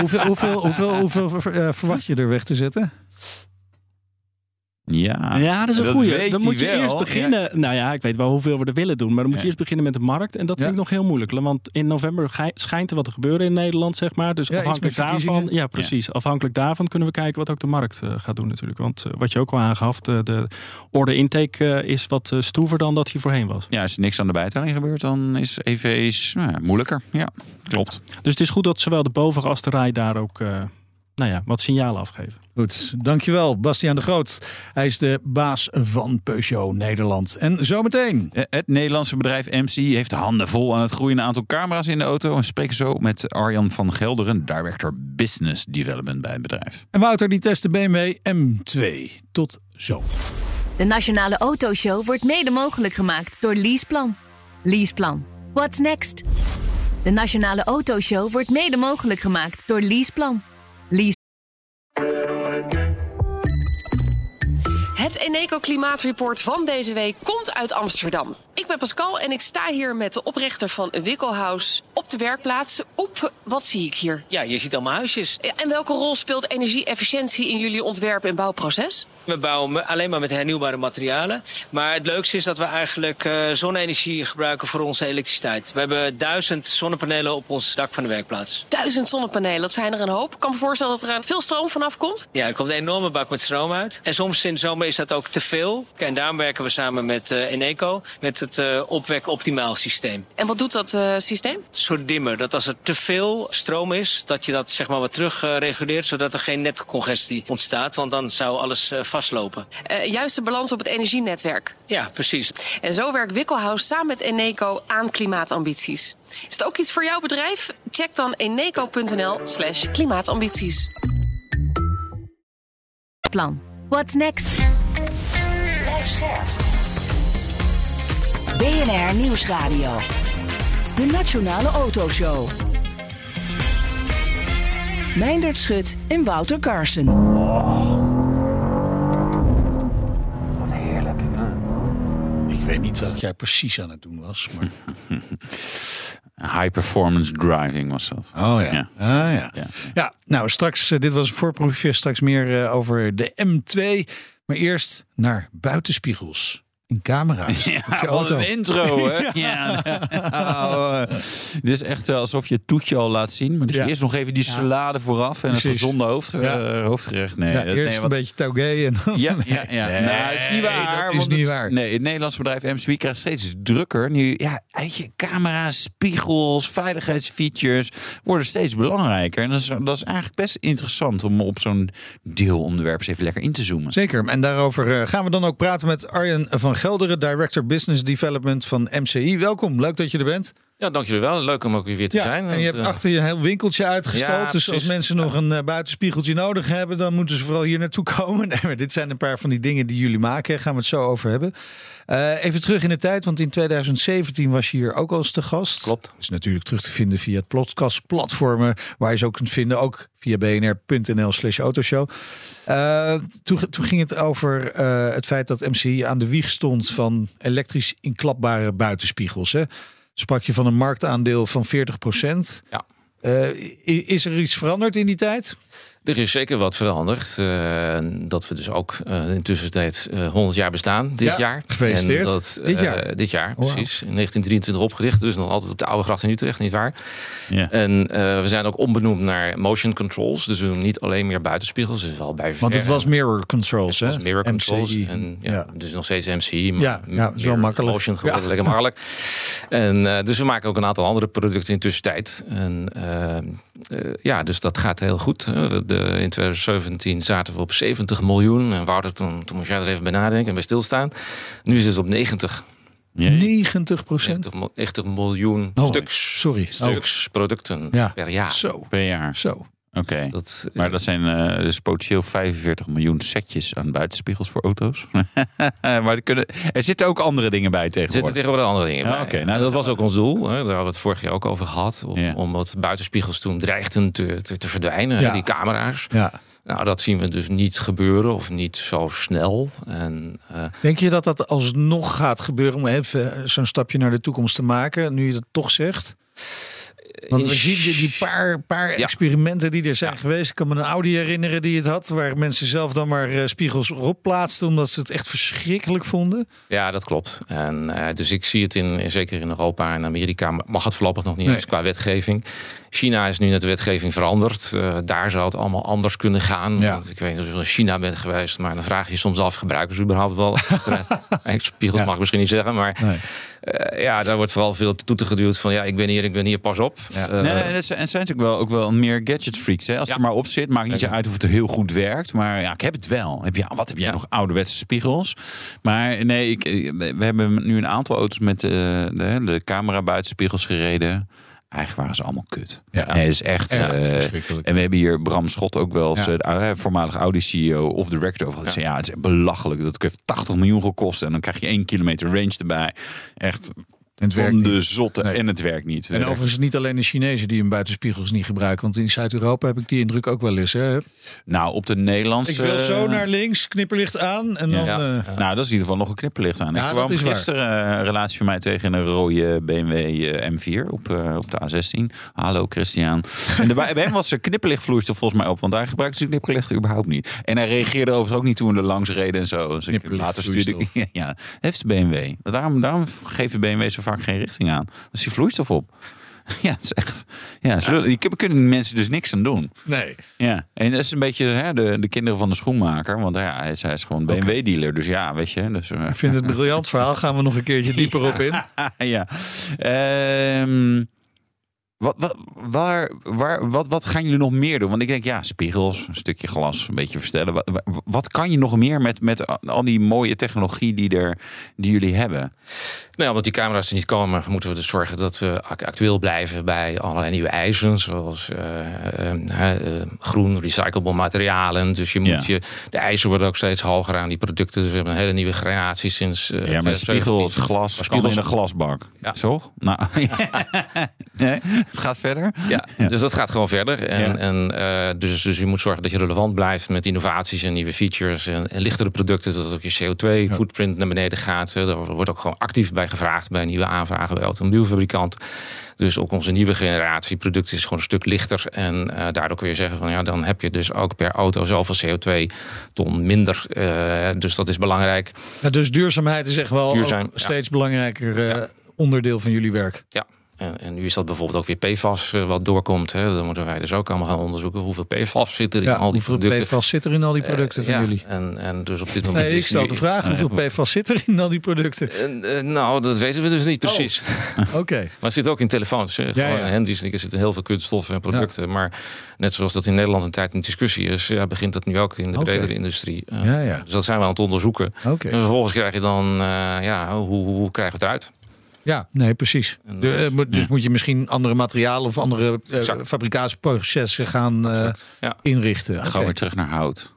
hoeveel, hoeveel, hoeveel, hoeveel ver- verwacht je er weg te zetten? Ja, Ja, dat is een dat goeie. weet Dan moet je wel. eerst beginnen. Nou ja, ik weet wel hoeveel we er willen doen. Maar dan moet je Ja. eerst beginnen met de markt. En dat vind ik nog heel moeilijk. Want in november schijnt er wat te gebeuren in Nederland, zeg maar. Dus afhankelijk daarvan. Ja, precies. Afhankelijk daarvan kunnen we kijken wat ook de markt eh, gaat doen natuurlijk. Want eh, wat je ook al aangaf, de, de order intake eh, is wat stroever dan dat hij voorheen was. Ja, als er niks aan de bijtelling gebeurt, dan is EV's nou moeilijker. Ja, klopt. Dus het is goed dat zowel de boven als de rij daar ook nou ja, wat signalen afgeven. Goed, dankjewel Bastiaan de Groot. Hij is de baas van Peugeot Nederland. En zometeen. Eh, Het Nederlandse bedrijf MC heeft handen vol aan het groeiende aantal camera's in de auto. En spreken zo met Arjan van Gelderen, Director Business Development bij het bedrijf. En Wouter die test de BMW M2. Tot zo. De Nationale Autoshow wordt mede mogelijk gemaakt door Leaseplan. Leaseplan. What's next? De Nationale Autoshow wordt mede mogelijk gemaakt door Leaseplan. Het Eneco Klimaatreport van deze week komt uit Amsterdam. Ik ben Pascal en ik sta hier met de oprichter van Wikkelhuis op de werkplaats. Oep, wat zie ik hier? Ja, je ziet allemaal huisjes. Ja, En welke rol speelt energie-efficiëntie in jullie ontwerp- en bouwproces? We bouwen alleen maar met hernieuwbare materialen. Maar het leukste is dat we eigenlijk eh, zonne-energie gebruiken voor onze elektriciteit. We hebben duizend zonnepanelen op ons dak van de werkplaats. Duizend zonnepanelen, dat zijn er een hoop. Ik kan me voorstellen dat er eh, veel stroom vanaf komt. Ja, er komt een enorme bak met stroom uit. En soms in de zomer is dat ook te veel. En daarom werken we samen met eh, Eneco, met het eh opwek optimaal systeem. En wat doet dat eh, systeem? Een soort dimmer, dat als er te veel stroom is, dat je dat zeg maar wat terug eh, reguleert, zodat er geen netcongestie ontstaat, want dan zou alles eh, vastlopen. Eh juiste balans op het energienetwerk. Ja, precies. En zo werkt Wikkelhuis samen met Eneco aan klimaatambities. Is het ook iets voor jouw bedrijf? Check dan eneco.nl slash klimaatambities. plan. What's next? BNR Nieuwsradio. De Nationale Autoshow. Meindert Schut en Wouter Carson. Ik weet niet wat jij precies aan het doen was. Maar... (laughs) High performance driving was dat. Oh ja. Ja. Ah, ja. Ja. ja. nou straks, eh, dit was een voorproefje, straks meer eh, over de M2. Maar eerst naar buitenspiegels. In camera's. je Ja, auto. een intro, (laughs) hè? ja. Nou, eh, dit is echt eh, alsof je het toetje al laat zien. Maar dus Ja. eerst nog even die salade vooraf en het gezonde hoofd, eh, Ja. hoofdgerecht. Nee, dat- eerst nee, een beetje taugé en dan... Ja, ja, ja. Nee, nou, het is niet waar. dat is niet het- waar. Nee, het Nederlandse bedrijf MCW krijgt steeds drukker. Nu, ja, weet je, camera's, spiegels, veiligheidsfeatures worden steeds belangrijker. En dat is, dat is eigenlijk best interessant om op zo'n deelonderwerp eens even lekker in te zoomen. Zeker. En daarover eh, gaan we dan ook praten met Arjen van Gelderen, Director Business Development van MCI. Welkom, leuk dat je er bent. Ja, dank jullie wel. Leuk om ook weer te Ja, zijn. en je hebt eh, achter je een heel winkeltje uitgestald. Ja, dus als mensen nog een eh, buitenspiegeltje nodig hebben, dan moeten ze vooral hier naartoe komen. (laughs) Nee, maar dit zijn een paar van die dingen die jullie maken. Daar gaan we het zo over hebben. Eh, even terug in de tijd, want in 2017 was je hier ook al eens te gast. Klopt. Is natuurlijk terug te vinden via het podcastplatformen, waar je ze ook kunt vinden, ook via bnr.nl slash autoshow. Eh, toen, toen ging het over eh, het feit dat MCI aan de wieg stond van elektrisch inklapbare buitenspiegels. Hè? Sprak je van een marktaandeel van 40 Ja. is er iets veranderd in die tijd? Er is zeker wat veranderd. eh, dat we dus ook eh in tussentijd eh 100 jaar bestaan dit Ja, jaar. gefeliciteerd. En dat, Dit jaar? dit jaar, Wauw. precies. In 1923 opgericht, dus nog altijd op de oude gracht in Utrecht, niet waar? Ja. En we zijn ook onbenoemd naar motion controls. Dus we doen niet alleen meer buitenspiegels. Dus wel bij Want het was mirror controls, Het hè? was mirror controls. En, ja, Ja. Dus nog steeds MCI. Maar Ja, ja, is wel meer makkelijk. Motion geworden, lekker makkelijk. (laughs) En, dus we maken ook een aantal andere producten in tussentijd. En ja, dus dat gaat heel goed. De, in 2017 zaten we op 70 miljoen. En Wouter, toen, toen moest jij er even bij nadenken en bij stilstaan. Nu is het op 90. Jee. 90 procent. 90, mil- 90 miljoen Oh, stuks, sorry. stuks producten Ja. per jaar. Zo, Per jaar. zo. Oké. Dat, eh, Maar dat zijn eh, dus potentieel 45 miljoen setjes aan buitenspiegels voor auto's. (laughs) maar er, kunnen, er zitten ook andere dingen bij Er zitten tegenwoordig. tegenwoordig andere dingen Ja, bij. oké, nou, en dat was ook ons doel. Hè. Daar hadden we het vorig jaar ook over gehad. Om, Ja. Omdat buitenspiegels toen dreigden te, te, te verdwijnen. Ja. Die camera's. Ja. Nou, dat zien we dus niet gebeuren. Of niet zo snel. En eh, Denk je dat dat alsnog gaat gebeuren om even zo'n stapje naar de toekomst te maken, nu je dat toch zegt? Want we zien die, paar, paar Ja. experimenten die er zijn geweest. Ik kan me een Audi herinneren die het had, waar mensen zelf dan maar eh, spiegels erop plaatsten, omdat ze het echt verschrikkelijk vonden. Ja, dat klopt. En, eh, dus ik zie het in, zeker in Europa en Amerika mag het voorlopig nog niet Nee. eens qua wetgeving. China is nu net de wetgeving veranderd. Eh, daar zou het allemaal anders kunnen gaan. Ja. Want ik weet niet of je in China bent geweest, maar dan vraag je je soms af: gebruiken ze überhaupt wel? (laughs) (laughs) Spiegels mag ik misschien niet zeggen, maar Nee. ja, daar wordt vooral veel toeten geduwd van ja, ik ben hier, ik ben hier, pas op. Ja. Eh, Nee, en het zijn, en het zijn natuurlijk wel ook wel meer gadget freaks. Hè? Als Ja. het er maar op zit, maakt niet uit of het er heel goed werkt. Maar ja, ik heb het wel. Heb je, wat heb jij Ja. nog ouderwetse spiegels? Maar nee, ik, eh, we hebben nu een aantal auto's met eh, de, de camera buitenspiegels gereden. Eigenlijk waren ze allemaal kut. Ja. Nee, is echt. Eh, verschrikkelijk. en we hebben hier Bram Schot ook wel eens, Ja. de, voormalig Audi-CEO of director over. Die zei, Ja, het is belachelijk. Dat heeft 80 miljoen gekost. En dan krijg je één kilometer range erbij. Echt het werkt van de niet. zotte. Nee. En het werkt niet. En overigens niet alleen de Chinezen die hun buitenspiegels niet gebruiken. Want in Zuid-Europa heb ik die indruk ook wel eens. Hè? Nou, op de Nederlandse... Ik wil zo naar links, knipperlicht aan. En dan, Ja. eh, Nou, dat is in ieder geval nog een knipperlicht aan. Ja, ik kwam waar. gisteren eh, een relatie van mij tegen een rode BMW eh, M4 op, eh, op de A16. Hallo Christian. En de, (laughs) bij hem was er knipperlichtvloeistof volgens mij op. Want daar gebruikte ze knipperlichten überhaupt niet. En hij reageerde overigens ook niet toen we er langs reden en zo. Dus ik later stuurde ik... (laughs) Ja, heeft de BMW. Daarom, daarom geven BMW zo vaak geen richting aan. Is die vloeistof op. (laughs) Ja, het is echt... Ja, die kunnen mensen dus niks aan doen. nee. Ja, en dat is een beetje hè, de, de kinderen van de schoenmaker. Want ja, hij is, hij is gewoon BMW-dealer. Dus ja, weet je. Dus, eh, Ik vind het een briljant verhaal. Gaan we nog een keertje (laughs) dieper op in. ja. Ehm, Wat, wat, waar, waar, wat, wat gaan jullie nog meer doen? Want ik denk, ja, spiegels, een stukje glas, een beetje verstellen. Wat, wa- wat kan je nog meer met, met al die mooie technologie die, er, die jullie hebben? Nou, omdat die camera's er niet komen, moeten we dus zorgen dat we ac- actueel blijven bij allerlei nieuwe eisen, zoals eh, eh, eh, groen, recyclable materialen. Dus je moet Ja. je, de eisen worden ook steeds hoger aan die producten. Dus we hebben een hele nieuwe generatie sinds. Ja, met 2017. spiegels, glas, Maar spiegels in een glasbak. Ja. Zo? Nou, (laughs) nee, het gaat verder. Ja, dus dat gaat gewoon verder. En, en, eh, dus, dus je moet zorgen dat je relevant blijft met innovaties en nieuwe features en, en lichtere producten. Dat ook je CO2-footprint naar beneden gaat. Daar wordt ook gewoon actief bij gevraagd bij nieuwe aanvragen bij automobielfabrikant. Dus ook onze nieuwe generatie producten is gewoon een stuk lichter. En eh, daardoor kun je zeggen van ja, dan heb je dus ook per auto zoveel CO2-ton minder. Eh, dus dat is belangrijk. Ja, dus duurzaamheid is echt wel Duurzaam, ook ja. steeds belangrijker Ja. onderdeel van jullie werk. Ja. En, en nu is dat bijvoorbeeld ook weer PFAS eh, wat doorkomt. Hè. Dan moeten wij dus ook allemaal gaan onderzoeken hoeveel PFAS zit er in Ja, al die hoeveel producten. PFAS zit er in al die producten Eh, van ja, jullie? En, en dus op dit moment Nee, ik is stel nu- de vraag, hoeveel PFAS zit er in al die producten? Eh, nou, dat weten we dus niet precies. Oké. (laughs) Maar het zit ook in telefoons. Hè. Gewoon ja. handies, er zitten heel veel kunststoffen en producten. Maar net zoals dat in Nederland een tijd een discussie is... Ja, begint dat nu ook in de bredere industrie. Ja, ja. Dus dat zijn we aan het onderzoeken. En vervolgens krijg je dan, ja, hoe, hoe krijgen we het eruit? Ja, nee, precies. En De, eh, moet- dus moet je misschien andere materialen of andere eh, Exact. fabricatieprocessen gaan eh, Ja. inrichten. Gaan we weer terug naar hout.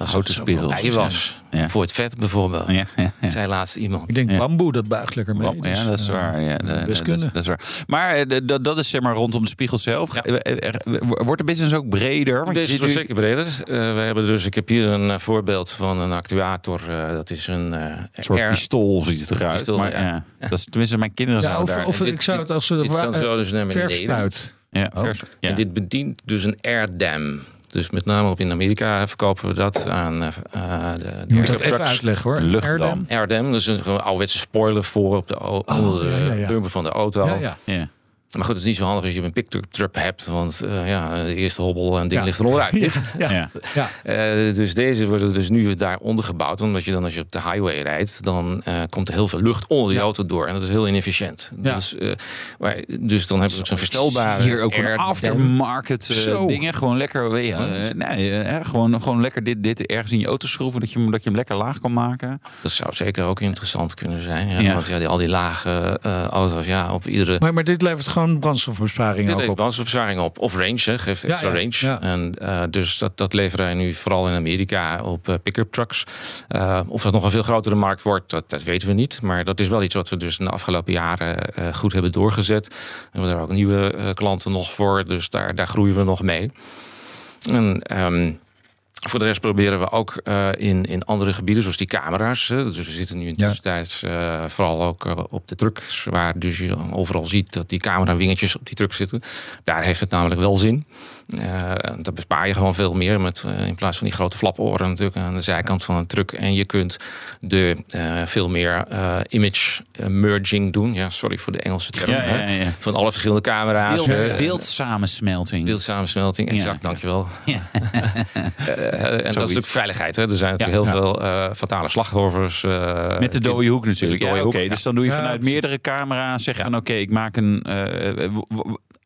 Dat Houten spiegels. Hij was Ja. voor het vet bijvoorbeeld. Ja, ja, ja. Zei laatst iemand. Ik denk Ja. bamboe, dat buigt lekker mee. ja, dus, dat is eh, waar. Ja, dat, best dat, kunnen. dat is waar. Maar eh, dat, dat is zeg maar rondom de spiegel zelf. Ja. Eh, Wordt de business ook breder? Want wordt nu- zeker breder. Eh, we hebben dus, ik heb hier een voorbeeld van een actuator. eh, dat is een eh Een soort air- pistool ziet het eruit. Pistool, maar, ja. ja. Dat is, tenminste, mijn kinderen Ja, zouden of daar... of dit- ik zou het als dit ze kan zo dus naar beneden. verfspuit. ja, vers- ja. En dit bedient dus een air dam. Dus met name op in Amerika verkopen we dat aan eh, eh, de, de Je moet dat even uitleggen hoor. Een luchtdam. Airdam. Air dam, dus een ouderwetse spoiler voor op de, Oh, onder de ja, ja, ja. bumper van de auto. Ja, ja. Maar goed, het is niet zo handig als je een pick-up truck hebt. Want eh, ja, de eerste hobbel en ding Ja. ligt er onderuit. (laughs) Ja. Ja. Ja. Eh, dus deze worden dus nu daaronder gebouwd. Omdat je dan als je op de highway rijdt, dan eh, komt er heel veel lucht onder die Ja. auto door. En dat is heel inefficiënt. Ja. Dus, eh, maar, dus dan hebben ook zo'n verstelbare Hier ook een aftermarket eh, Zo. dingen. Gewoon lekker, eh, nee, gewoon, gewoon lekker dit, dit ergens in je auto schroeven. Dat je, hem- dat je hem lekker laag kan maken. Dat zou zeker ook interessant kunnen zijn. Ja, Ja. Want ja, die, al die lage eh, auto's, ja, op iedere... Maar, maar dit levert gewoon brandstofbesparing Dit ook heeft op. brandstofbesparing op. Of range, hè, geeft extra ja, range. ja. En, eh, dus dat, dat leveren wij nu vooral in Amerika op eh, pick-up trucks. Eh, of dat nog een veel grotere markt wordt, dat, dat weten we niet. Maar dat is wel iets wat we dus in de afgelopen jaren goed hebben doorgezet. We hebben daar ook nieuwe klanten nog voor. Dus daar, daar groeien we nog mee. En, ehm, voor de rest proberen we ook eh, in, in andere gebieden, zoals die camera's. Dus we zitten nu in tussentijds eh, vooral ook eh, op de trucks, waar dus je overal ziet dat die camera-wingetjes op die truck zitten. Daar heeft het namelijk wel zin. Eh daar bespaar je gewoon veel meer met, eh, in plaats van die grote flaporen natuurlijk aan de zijkant van een truck. En je kunt de eh, veel meer eh, image merging doen. Ja, sorry voor de Engelse term. Ja, hè. ja, ja. Van alle verschillende camera's. Beeld, beeldsamensmelting. Beeldsamensmelting, exact, Ja. dankjewel. (laughs) Ja. En dat is natuurlijk veiligheid. Hè. Er zijn Ja, natuurlijk heel ja. veel eh, fatale slachtoffers. eh, Met de dode hoek natuurlijk. Ja, Oké, dus dan doe je vanuit meerdere camera's. Zeg je van oké, ik maak een.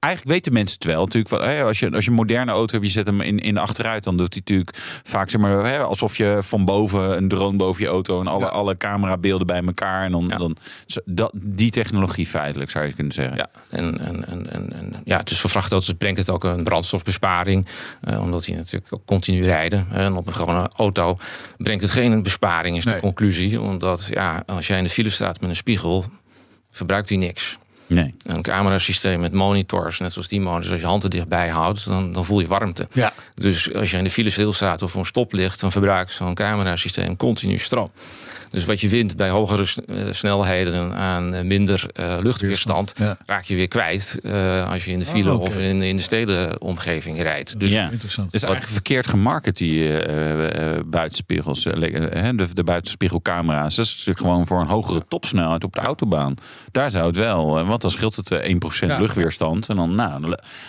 Eigenlijk weten mensen het wel. Natuurlijk, van, als, je, als je een moderne auto hebt, je zet hem in, in de achteruit, dan doet hij natuurlijk vaak zeg maar, hè, alsof je van boven een drone boven je auto en alle, Ja. alle camerabeelden bij elkaar. En dan, Ja. dan dat, die technologie feitelijk zou je kunnen zeggen. Ja, en, en, en, en, ja, dus voor vrachtauto's brengt het ook een brandstofbesparing. eh, omdat die natuurlijk ook continu rijden. En op een gewone auto brengt het geen besparing, is Nee. de conclusie. Omdat ja, als jij in de file staat met een spiegel, verbruikt die niks. Nee. Een camerasysteem met monitors, net zoals die monitors, als je hand er dichtbij houdt, dan, dan voel je warmte. Ja. Dus als je in de file stilstaat of voor een stoplicht, dan verbruikt zo'n camerasysteem continu stroom. Dus wat je wint bij hogere eh, snelheden aan eh, minder eh, luchtweerstand, Ja. raak je weer kwijt eh, als je in de file Oh, oké. of in, in de stedenomgeving rijdt. Dus ja. Interessant. Het is eigenlijk verkeerd gemarket, die eh, eh, buitenspiegels. de, de buitenspiegelcamera's. Dat is natuurlijk gewoon voor een hogere topsnelheid op de autobaan. Daar zou het wel. want dan scheelt het eh, 1% Ja. luchtweerstand. En dan, nou,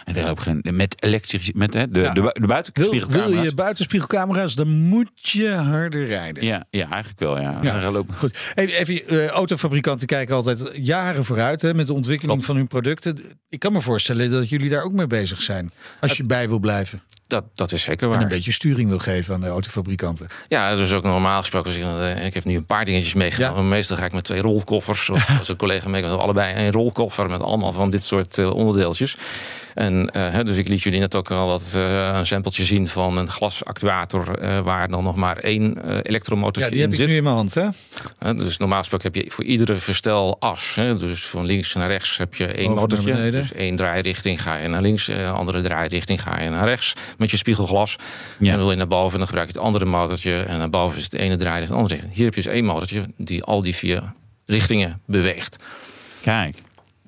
en je geen, met elektrisch, met hè, de, Ja. de, bu- de Wil, buitenspiegelcamera's. wil je buitenspiegelcamera's, dan moet je harder rijden. Ja, ja, eigenlijk wel, ja. Ja. lopen. Goed. Even, eh, autofabrikanten kijken altijd jaren vooruit hè, met de ontwikkeling Klopt. van hun producten. Ik kan me voorstellen dat jullie daar ook mee bezig zijn. Als je bij wil blijven. Dat, dat is zeker En waar. een beetje sturing wil geven aan de autofabrikanten. Ja, dus ook normaal gesproken. Als ik, eh, ik heb nu een paar dingetjes meegenomen. Ja. Meestal ga ik met twee rolkoffers. Of (laughs) als een collega meekomt, allebei een rolkoffer met allemaal van dit soort eh, onderdeeltjes. En eh, dus ik liet jullie net ook al wat eh, een sampletje zien van een glasactuator. eh, waar dan nog maar één eh Ja, elektromotortje die heb in ik zit. nu in mijn hand. Hè? Dus normaal gesproken heb je voor iedere verstelas, hè, dus van links naar rechts heb je één motortje. beneden. Dus één draairichting ga je naar links, andere draairichting ga je naar rechts met je spiegelglas. Ja. En dan wil je naar boven en dan gebruik je het andere motortje. En naar boven is het ene draairichting, de andere richting. Hier heb je dus één motortje die al die vier richtingen beweegt. Kijk.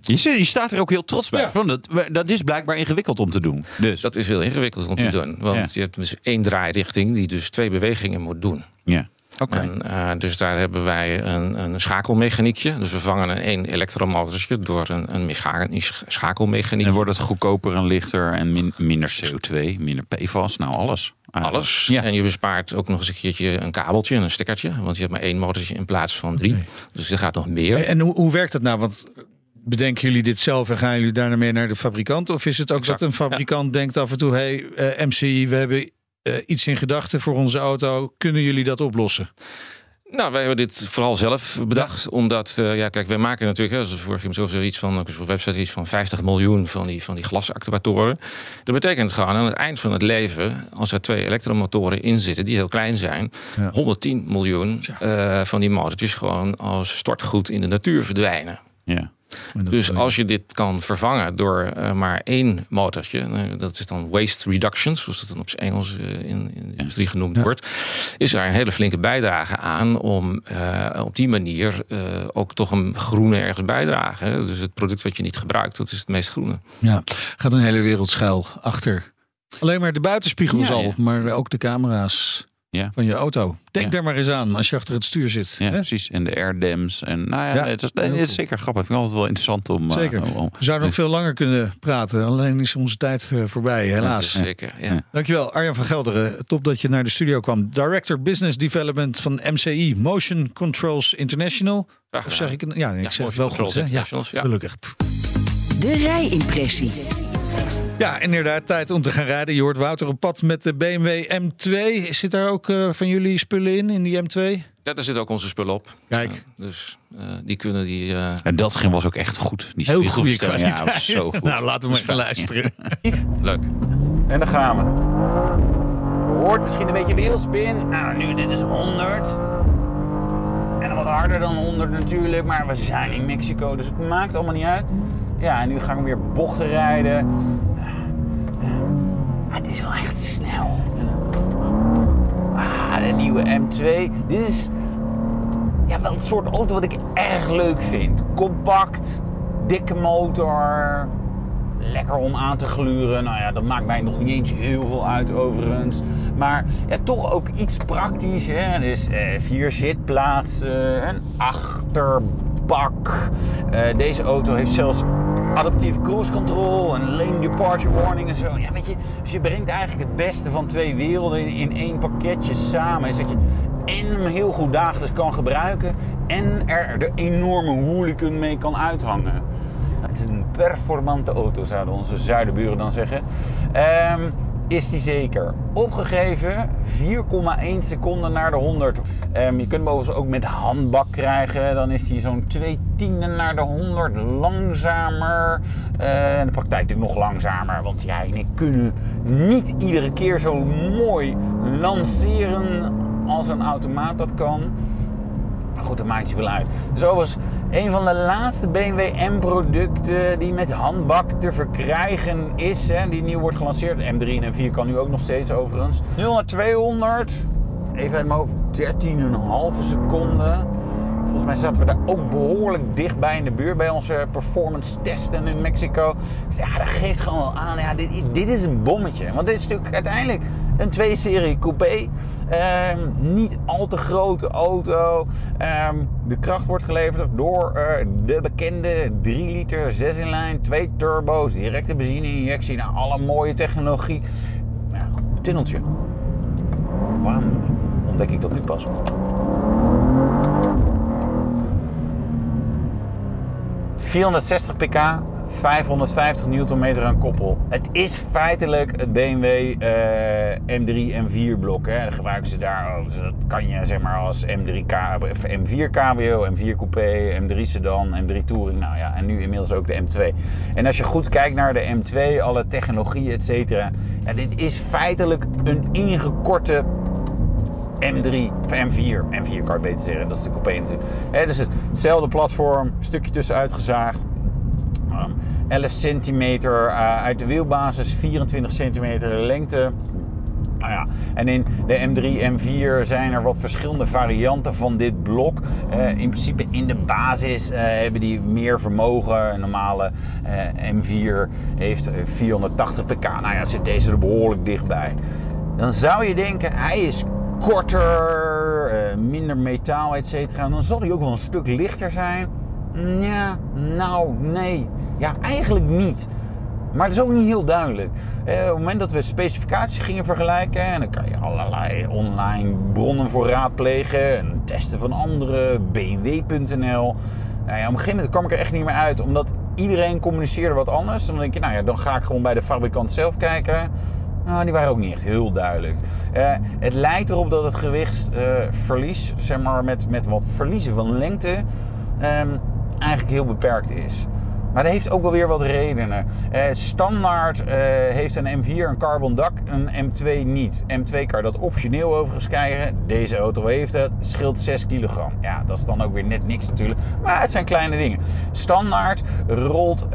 Je, je staat er ook heel trots bij. Ja. Van dat, dat is blijkbaar ingewikkeld om te doen. Dus, Dat is heel ingewikkeld om Ja. te doen. Want Ja. je hebt dus één draairichting die dus twee bewegingen moet doen. ja. Oké. En, eh, dus daar hebben wij een, een schakelmechaniekje. Dus we vangen een één elektromotortje door een, een mechanisch schakelmechaniekje. En wordt het goedkoper en lichter en min- minder CO2, minder PFAS, nou alles. Eigenlijk. Alles. Ja. En je bespaart ook nog eens een keertje een kabeltje en een stekkertje. Want je hebt maar één motortje in plaats van drie. Dus er gaat nog meer. En hoe, hoe werkt dat nou? Want bedenken jullie dit zelf en gaan jullie daarna mee naar de fabrikant? Of is het ook Exact, dat een fabrikant denkt af en toe... hey, eh, MCI, we hebben eh, iets in gedachten voor onze auto. Kunnen jullie dat oplossen? Nou, wij hebben dit vooral zelf bedacht. Omdat, eh, ja, kijk, wij maken natuurlijk, hè, zoals vorige keer zo iets van, op de website iets van 50 miljoen van die, van die glasactuatoren. Dat betekent gewoon aan het eind van het leven, als er twee elektromotoren in zitten die heel klein zijn, Ja. 110 miljoen van die motortjes gewoon als stortgoed in de natuur verdwijnen. Ja. Dus als je dit kan vervangen door eh, maar één motortje, eh, dat is dan waste reduction, zoals het dan op zijn Engels eh, in, in de industrie genoemd Ja. wordt, is er een hele flinke bijdrage aan om op die manier ook toch een groene ergens bijdragen. hè. Dus het product wat je niet gebruikt, dat is het meest groene. Ja, gaat een hele wereld schuil achter. Alleen maar de buitenspiegels Ja, al, ja. maar ook de camera's Ja. van je auto. Denk Ja. daar maar eens aan als je achter het stuur zit. Ja, hè? precies. En de airdams. En nou ja, Ja, het, is, het zeker grappig. Ik vind het altijd wel interessant om... eh, Zeker. om- om- We zouden nog veel langer kunnen praten, alleen is onze tijd eh, voorbij, helaas. zeker, ja. Dankjewel, Arjan van Gelderen. Top dat je naar de studio kwam. Director Business Development van MCI, Motion Controls International. Of zeg ik? Ja, ik Ja, zeg het wel goed. Hè? Ja. gelukkig. De rijimpressie. Ja, inderdaad, tijd om te gaan rijden. Je hoort Wouter op pad met de BMW M2. Zit daar ook eh, van jullie spullen in, in die M2? Ja, daar zitten ook onze spullen op. Kijk. Ja, dus eh, die kunnen die... eh, En dat ging was ook echt goed. Die Heel goede kwaliteit. Ja, was zo (laughs) goed. nou, laten we maar gaan luisteren. leuk. En daar gaan we. Je hoort misschien een beetje wielspin. Nou, nu dit is 100. En wat harder dan 100 natuurlijk, maar we zijn in Mexico, dus het maakt allemaal niet uit. Ja, en nu gaan we weer bochten rijden. Het is wel echt snel. Ah, de nieuwe M2. Dit is ja, wel het soort auto wat ik erg leuk vind. Compact, dikke motor, lekker om aan te gluren. Nou ja, dat maakt mij nog niet eens heel veel uit overigens. Maar ja, toch ook iets praktisch. Hè? Dus eh, vier zitplaatsen, een achterbak. Eh, deze auto heeft zelfs adaptieve cruise control, een lane departure warning en zo. Ja, weet je, dus je brengt eigenlijk het beste van twee werelden in, één pakketje samen. Is dat je en hem heel goed dagelijks kan gebruiken en er de enorme hooligan mee kan uithangen. Het is een performante auto, zouden onze zuidenburen dan zeggen. Ehm, is die zeker. Opgegeven 4,1 seconden naar de 100. Ehm, je kunt hem ook met handbak krijgen. Dan is hij zo'n 2 tienden naar de 100 langzamer. Eh, in de praktijk natuurlijk nog langzamer. Want jij en ik kunnen niet iedere keer zo mooi lanceren als een automaat dat kan. Maar goed, dat maakt niet zoveel uit. Dus overigens, een van de laatste BMW M-producten die met handbak te verkrijgen is. Hè, die nieuw wordt gelanceerd. M3 en M4 kan nu ook nog steeds overigens. 0 naar 200. Even uit mijn hoofd. 13,5 seconden. Volgens mij zaten we daar ook behoorlijk dichtbij in de buurt bij onze performance testen in Mexico. Dus ja, dat geeft gewoon wel aan. Ja, dit, dit is een bommetje. Want dit is natuurlijk uiteindelijk een 2-serie coupé. Ehm, niet al te grote auto. Ehm, de kracht wordt geleverd door eh, de bekende 3 liter 6 in lijn, 2 turbo's, directe benzine-injectie. Nou, alle mooie technologie. Ja, tunneltje. Waarom ontdek ik dat nu pas? ...460 pk, 550 Nm aan koppel. Het is feitelijk het BMW eh, M3 M4 blok. Hè. Gebruiken ze daar. Dat kan je zeg maar als M3 of M4 Cabrio, M4 Coupé, M3 Sedan, M3 Touring. Nou ja, en nu inmiddels ook de M2. En als je goed kijkt naar de M2, alle technologie, et cetera. Dit is feitelijk een ingekorte M3 of M4. M4 kan je beter zeggen, dat is de coupé natuurlijk. Dus hetzelfde platform, stukje tussenuit gezaagd. 11 centimeter uh, uit de wielbasis, 24 centimeter lengte. Nou ja, en in de M3, M4 zijn er wat verschillende varianten van dit blok. Uh, in principe in de basis uh, hebben die meer vermogen. Een normale uh, M4 heeft 480 pk. Nou ja, zit deze er behoorlijk dichtbij. Dan zou je denken, hij is korter, minder metaal, et cetera. Dan zal hij ook wel een stuk lichter zijn. Ja, nou, nee. Ja, eigenlijk niet. Maar dat is ook niet heel duidelijk. Eh, op het moment dat we specificaties gingen vergelijken, en dan kan je allerlei online bronnen voor raadplegen, en testen van anderen, bmw.nl. Nou ja, op een gegeven moment kwam ik er echt niet meer uit, omdat iedereen communiceerde wat anders. Dan denk je, nou ja, dan ga ik gewoon bij de fabrikant zelf kijken. Nou, die waren ook niet echt heel duidelijk. Uh, het lijkt erop dat het gewichtsverlies, uh, zeg maar met, met wat verliezen van lengte, um, eigenlijk heel beperkt is. Maar dat heeft ook wel weer wat redenen. Eh, standaard eh, heeft een M4 een carbon dak, een M2 niet. M2 kan dat optioneel overigens krijgen. Deze auto heeft het. Scheelt 6 kilogram. Ja, dat is dan ook weer net niks natuurlijk. Maar het zijn kleine dingen. Standaard rolt uh,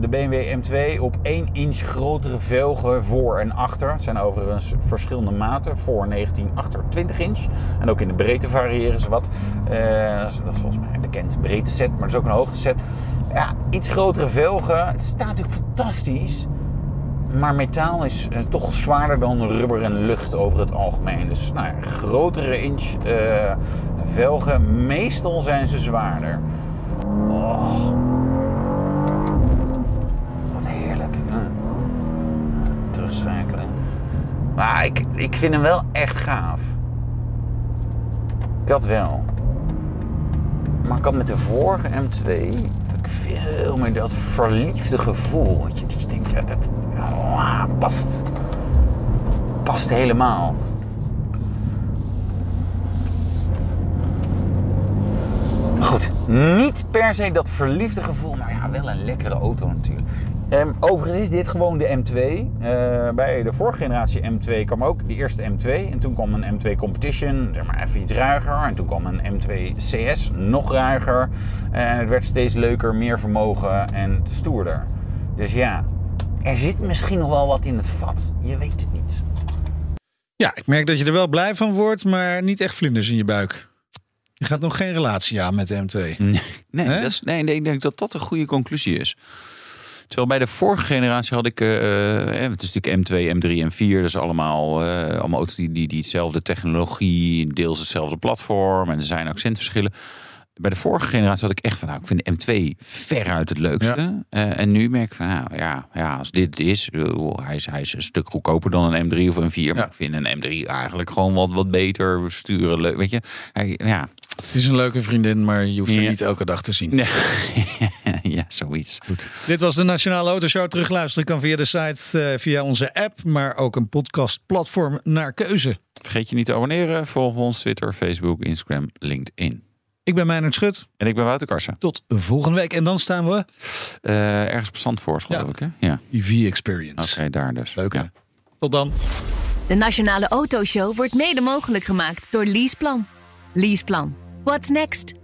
de BMW M2 op 1 inch grotere velgen voor en achter. Het zijn overigens verschillende maten. Voor 19, achter 20 inch. En ook in de breedte variëren ze wat. dat is volgens mij een bekend breedte set, maar dat is ook een hoogte set ja, iets grotere velgen. Het staat natuurlijk fantastisch. Maar metaal is uh, toch zwaarder dan rubber en lucht over het algemeen. Dus nou ja, grotere inch uh, velgen, meestal zijn ze zwaarder. Oh. Wat heerlijk. Hm. Terugschakelen. Maar ik, ik vind hem wel echt gaaf. Dat wel. Maar ik had met de vorige M2 veel meer dat verliefde gevoel. Dat je, dat je denkt, ja, dat oh, past, past helemaal. Goed, niet per se dat verliefde gevoel, maar ja, wel een lekkere auto natuurlijk. Um, overigens is dit gewoon de M2. Uh, bij de vorige generatie M2 kwam ook de eerste M2. En toen kwam een M2 Competition, zeg maar even iets ruiger. En toen kwam een M2 CS, nog ruiger. En het werd steeds leuker, meer vermogen en stoerder. Dus ja, er zit misschien nog wel wat in het vat. Je weet het niet. Ja, ik merk dat je er wel blij van wordt, maar niet echt vlinders in je buik. Je gaat nog geen relatie aan met de M2. Nee, nee, dat is, nee, nee ik denk dat dat een goede conclusie is. Terwijl bij de vorige generatie had ik, uh, het is natuurlijk M2, M3, M4, dat is allemaal, uh, allemaal auto's die, die, die hetzelfde technologie, deels hetzelfde platform en er zijn accentverschillen. Bij de vorige generatie had ik echt van, nou, ik vind de M2 veruit het leukste. Ja. Uh, en nu merk ik van, nou ja, ja als dit is, hij is, hij is een stuk goedkoper dan een M3 of een 4. Ja. Maar ik vind een M3 eigenlijk gewoon wat, wat beter sturen. Leuk, weet je, hij, ja. Het is een leuke vriendin, maar je hoeft ja. er niet elke dag te zien. Nee. (laughs) zoiets. Goed. Dit was de Nationale Autoshow. Terugluisteren kan via de site, uh, via onze app, maar ook een podcastplatform naar keuze. Vergeet je niet te abonneren. Volg ons Twitter, Facebook, Instagram, LinkedIn. Ik ben Meijnerd Schut. En ik ben Wouter Karsen. Tot volgende week. En dan staan we... Uh, ergens bestand voor, geloof ja. ik. Hè? Ja. EV Experience. Oké, okay, daar dus. Leuk hè? Ja. Tot dan. De Nationale Autoshow wordt mede mogelijk gemaakt door Leaseplan. Leaseplan. What's next?